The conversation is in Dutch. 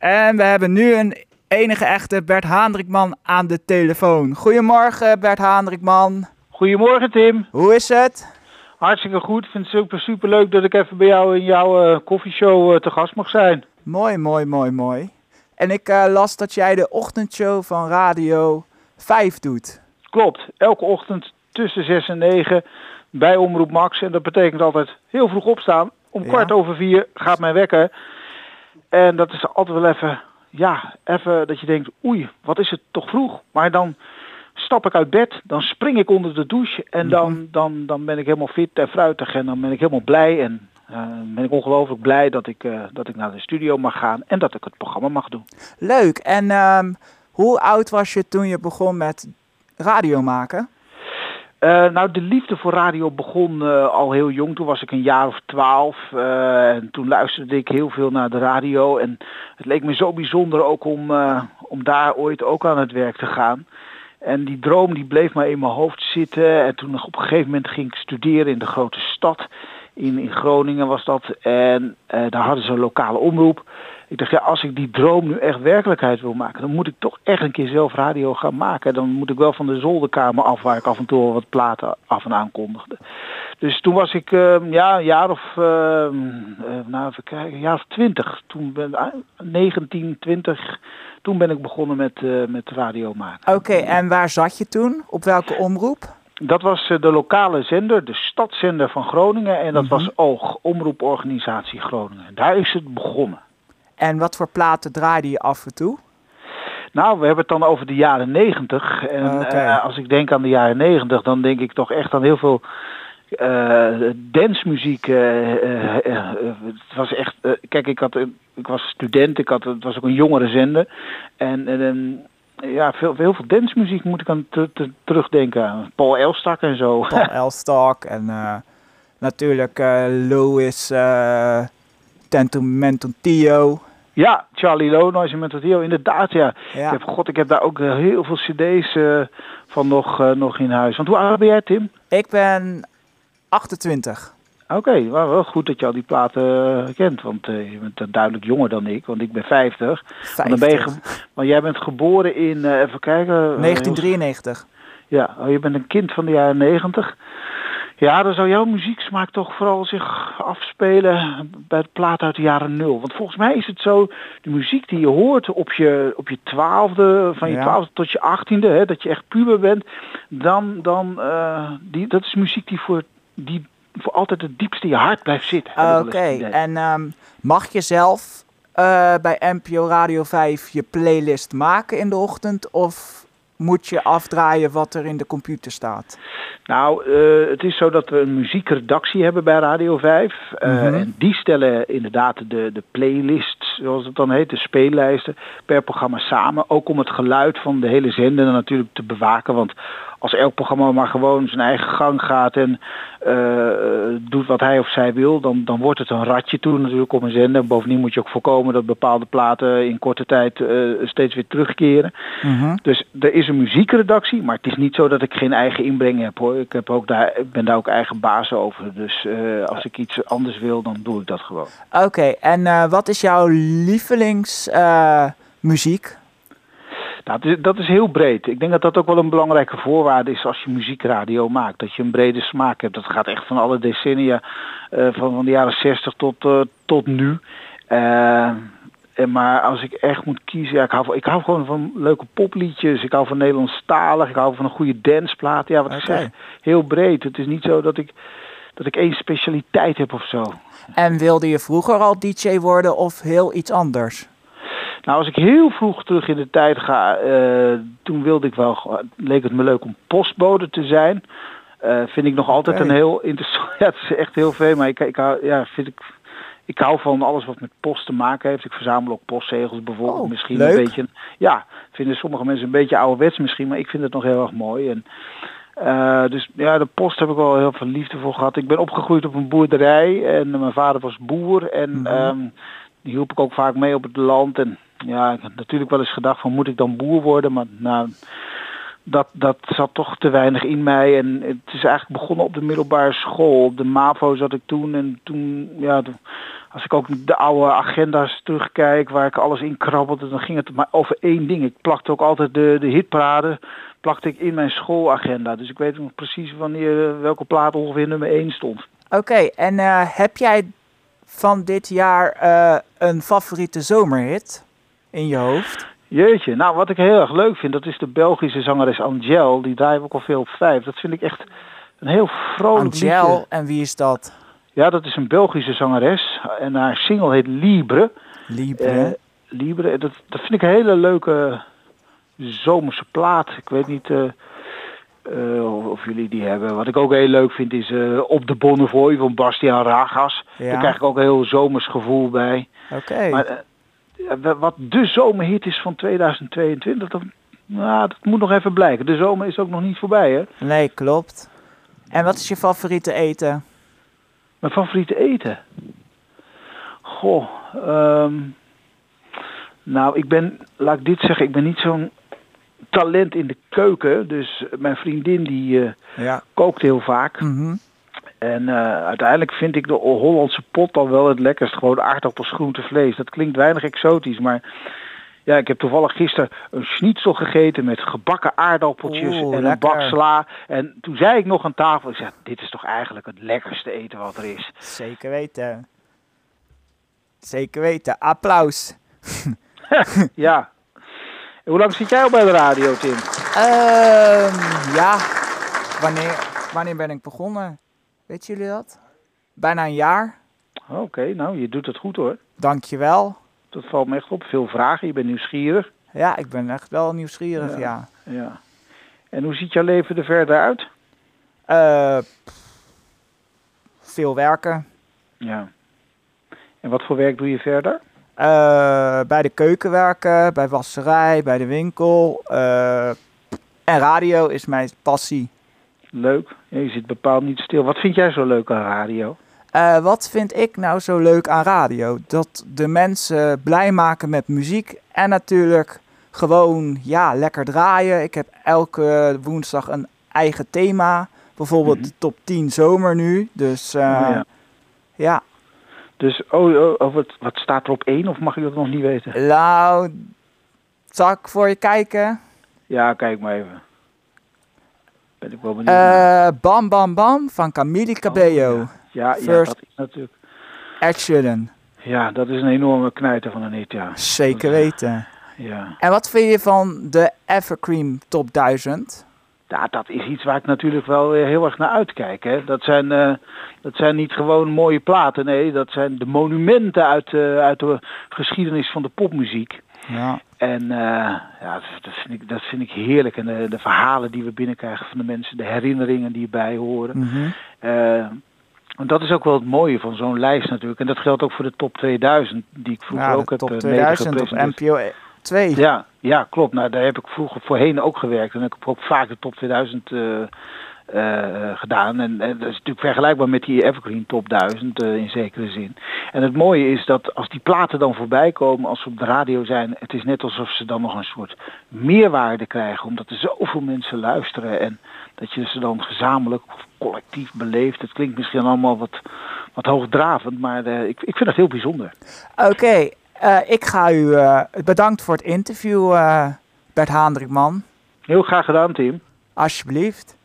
En we hebben nu een enige echte Bert Haandrikman aan de telefoon. Goedemorgen Bert Haandrikman. Goedemorgen Tim. Hoe is het? Hartstikke goed. Ik vind het super, super leuk dat ik even bij jou in jouw uh, koffieshow uh, te gast mag zijn. Mooi, mooi, mooi, mooi. En ik uh, las dat jij de ochtendshow van Radio 5 doet. Klopt. Elke ochtend tussen 6 en 9 bij Omroep Max. En dat betekent altijd heel vroeg opstaan. Om ja. kwart over vier gaat mijn wekker. En dat is altijd wel even, ja, even dat je denkt, oei, wat is het toch vroeg. Maar dan stap ik uit bed, dan spring ik onder de douche en dan, mm -hmm. dan, dan ben ik helemaal fit en fruitig en dan ben ik helemaal blij. En uh, ben ik ongelooflijk blij dat ik, uh, dat ik naar de studio mag gaan en dat ik het programma mag doen. Leuk. En um, hoe oud was je toen je begon met radio maken? Uh, nou, de liefde voor radio begon uh, al heel jong. Toen was ik een jaar of twaalf. Uh, en toen luisterde ik heel veel naar de radio. En het leek me zo bijzonder ook om, om daar ooit ook aan het werk te gaan. En die droom die bleef maar in mijn hoofd zitten. En toen op een gegeven moment ging ik studeren in de grote stad. In, in Groningen was dat. En daar hadden ze een lokale omroep. Ik dacht, ja, als ik die droom nu echt werkelijkheid wil maken, dan moet ik toch echt een keer zelf radio gaan maken. Dan moet ik wel van de zolderkamer af, waar ik af en toe wat platen af en aan kondigde. Dus toen was ik, uh, ja, een jaar of, uh, nou even kijken, een jaar of twintig. Toen ben ik 19, 20, toen ben ik begonnen met, uh, met radio maken. Oké, okay, en waar zat je toen? Op welke omroep? Dat was de lokale zender, de stadszender van Groningen. En dat mm -hmm. was OOG, Omroeporganisatie Groningen. Daar is het begonnen. En wat voor platen draaide je af en toe? Nou, we hebben het dan over de jaren negentig. En okay. uh, als ik denk aan de jaren negentig, dan denk ik toch echt aan heel veel uh, dancemuziek. Uh, het was echt. kijk, ik, had, ik was student, ik had, het was ook een jongere zender. En, en ja, veel, heel veel dancemuziek moet ik aan te, te, terugdenken. Paul Elstak en zo. Paul Elstak en natuurlijk Louis. Tentumento Tio. Ja, Charlie Lowe, Noise Mental Tio, inderdaad ja. ja. Ik heb, God, ik heb daar ook uh, heel veel cd's uh, van nog, uh, nog in huis. Want hoe oud ben jij, Tim? Ik ben 28. Oké, okay, wel, wel goed dat je al die platen kent, want je bent duidelijk jonger dan ik, want ik ben 50. 50. Want, dan ben je want jij bent geboren in, even kijken... 1993. Ja, oh, je bent een kind van de jaren 90. Ja, dan zou jouw muzieksmaak toch vooral zich afspelen bij de plaat uit de jaren nul. Want volgens mij is het zo, de muziek die je hoort op je, op je twaalfde, van je Ja. twaalfde tot je achttiende, hè, dat je echt puber bent, dan, dan uh, die, dat is muziek die voor, die voor altijd het diepste in je hart blijft zitten. Oké, het en ehm, mag je zelf eh, bij NPO Radio 5 je playlist maken in de ochtend? Of moet je afdraaien wat er in de computer staat? Nou, uh, het is zo dat we een muziekredactie hebben bij Radio 5. Uh, Mhm. En die stellen inderdaad de, de playlists, zoals het dan heet, de speellijsten, per programma samen. Ook om het geluid van de hele zender natuurlijk te bewaken. Want als elk programma maar gewoon zijn eigen gang gaat en uh, doet wat hij of zij wil, dan, dan wordt het een ratje toe natuurlijk op een zender. Bovendien moet je ook voorkomen dat bepaalde platen in korte tijd uh, steeds weer terugkeren. Mhm. Dus er is een muziekredactie, maar het is niet zo dat ik geen eigen inbreng heb hoor. Ik, heb ook daar, ik ben daar ook eigen baas over. Dus uh, als ik iets anders wil, dan doe ik dat gewoon. Oké, en wat is jouw lievelingsmuziek? Nou, dat, is, dat is heel breed. Ik denk dat dat ook wel een belangrijke voorwaarde is als je muziekradio maakt. Dat je een brede smaak hebt. Dat gaat echt van alle decennia, uh, van, van de jaren 60 tot, uh, tot nu. Uh, en maar als ik echt moet kiezen, ja, ik, hou ik hou gewoon van leuke popliedjes. Ik hou van Nederlandstalig. Ik hou van een goede danceplaat. Ja, wat okay. ik zeg, heel breed. Het is niet zo dat ik, dat ik één specialiteit heb of zo. En wilde je vroeger al DJ worden of heel iets anders? Nou, als ik heel vroeg terug in de tijd ga, uh, toen wilde ik wel, leek het me leuk om postbode te zijn. Uh, vind ik nog altijd okay. een heel interessant, ja, het is echt heel veel, maar ik, ik hou, ja, vind ik, ik hou van alles wat met post te maken heeft. Ik verzamel ook postzegels bijvoorbeeld. Oh, misschien leuk. een beetje, ja, vinden sommige mensen een beetje ouderwets misschien, maar ik vind het nog heel erg mooi. En, uh, dus ja, de post heb ik wel heel veel liefde voor gehad. Ik ben opgegroeid op een boerderij en mijn vader was boer en mm -hmm. um, die hielp ik ook vaak mee op het land en ja, ik heb natuurlijk wel eens gedacht van moet ik dan boer worden, maar nou, dat, dat zat toch te weinig in mij. En het is eigenlijk begonnen op de middelbare school. Op de MAVO zat ik toen. En toen, ja, als ik ook de oude agenda's terugkijk waar ik alles in krabbelde, dan ging het maar over één ding. Ik plakte ook altijd de, de hitparade plakte ik in mijn schoolagenda. Dus ik weet nog precies wanneer eh, welke plaat ongeveer nummer 1 stond. Oké, en uh, heb jij van dit jaar uh, een favoriete zomerhit in je hoofd? Jeetje, nou wat ik heel erg leuk vind, dat is de Belgische zangeres Angel. Die draait ook al veel op vijf. Dat vind ik echt een heel vrolijk Angel, liedje. en wie is dat? Ja, dat is een Belgische zangeres. En haar single heet Libre. Libre. Uh, Libre, dat, dat vind ik een hele leuke zomerse plaat. Ik weet niet uh, uh, of jullie die hebben. Wat ik ook heel leuk vind is uh, Op de Bonnevoy van Bastiaan Ragas. Ja. Daar krijg ik ook een heel zomers gevoel bij. Oké. Maar wat de zomerhit is van 2022, dat, nou, dat moet nog even blijken. De zomer is ook nog niet voorbij, hè? Nee, klopt. En wat is je favoriete eten? Mijn favoriete eten? Goh, um, nou, ik ben, laat ik dit zeggen, ik ben niet zo'n talent in de keuken. Dus mijn vriendin die uh, ja. kookt heel vaak. Mm -hmm. En uh, uiteindelijk vind ik de Hollandse pot dan wel het lekkerst. Gewoon aardappels, groente, vlees. Dat klinkt weinig exotisch, maar ja, ik heb toevallig gisteren een schnitzel gegeten met gebakken aardappeltjes Oeh, en lekker. een bak sla. En toen zei ik nog aan tafel, ik zei, dit is toch eigenlijk het lekkerste eten wat er is. Zeker weten. Zeker weten. Applaus. ja. Hoe lang zit jij al bij de radio, Tim? Uh, ja, wanneer, wanneer ben ik begonnen? Weet jullie dat? Bijna een jaar. Oké, okay, nou, je doet het goed hoor. Dankjewel. Dat valt me echt op. Veel vragen, je bent nieuwsgierig. Ja, ik ben echt wel nieuwsgierig, ja. Ja. ja. En hoe ziet jouw leven er verder uit? Uh, veel werken. Ja. En wat voor werk doe je verder? Uh, bij de keuken werken, bij wasserij, bij de winkel. Uh, en radio is mijn passie. Leuk. Ja, je zit bepaald niet stil. Wat vind jij zo leuk aan radio? Uh, wat vind ik nou zo leuk aan radio? Dat de mensen blij maken met muziek. En natuurlijk gewoon ja, lekker draaien. Ik heb elke woensdag een eigen thema. Bijvoorbeeld mm -hmm. de top 10 zomer nu. Dus oh, ja. ja. Dus, oh, oh, oh wat, wat, staat er op één of mag ik dat nog niet weten? Nou, zal ik voor je kijken? Ja, kijk maar even. Ben ik wel benieuwd. Uh, bam Bam Bam van Camille Cabello. Oh, ja, ja, ja, dat is natuurlijk... Ed Sheeran. Ja, dat is een enorme knijter van een hit, ja. Zeker weten. Ja. En wat vind je van de Evergreen Top 1000? Ja, dat is iets waar ik natuurlijk wel heel erg naar uitkijk. Hè. Dat, zijn, uh, dat zijn niet gewoon mooie platen, nee, dat zijn de monumenten uit, uh, uit de geschiedenis van de popmuziek. Ja. En uh, ja, dat vind, ik, dat vind ik heerlijk. En de, de, verhalen die we binnenkrijgen van de mensen, de herinneringen die erbij horen. Mm -hmm. en dat is ook wel het mooie van zo'n lijst natuurlijk. En dat geldt ook voor de top 2000, die ik vroeger ja, ook heb top 2000 op NPO 2. Ja, ja, klopt. Nou, daar heb ik vroeger voorheen ook gewerkt. En ik heb ook vaak de top 2000 uh, uh, gedaan. En, en, dat is natuurlijk vergelijkbaar met die Evergreen top 1000 uh, in zekere zin. En het mooie is dat als die platen dan voorbij komen, als ze op de radio zijn, het is net alsof ze dan nog een soort meerwaarde krijgen. Omdat er zoveel mensen luisteren en dat je ze dan gezamenlijk of collectief beleeft. Het klinkt misschien allemaal wat, wat hoogdravend, maar eh, ik, ik vind dat heel bijzonder. Oké, okay. Ik ga u bedankt voor het interview, Bert Haandrikman. Heel graag gedaan, Tim. Alsjeblieft.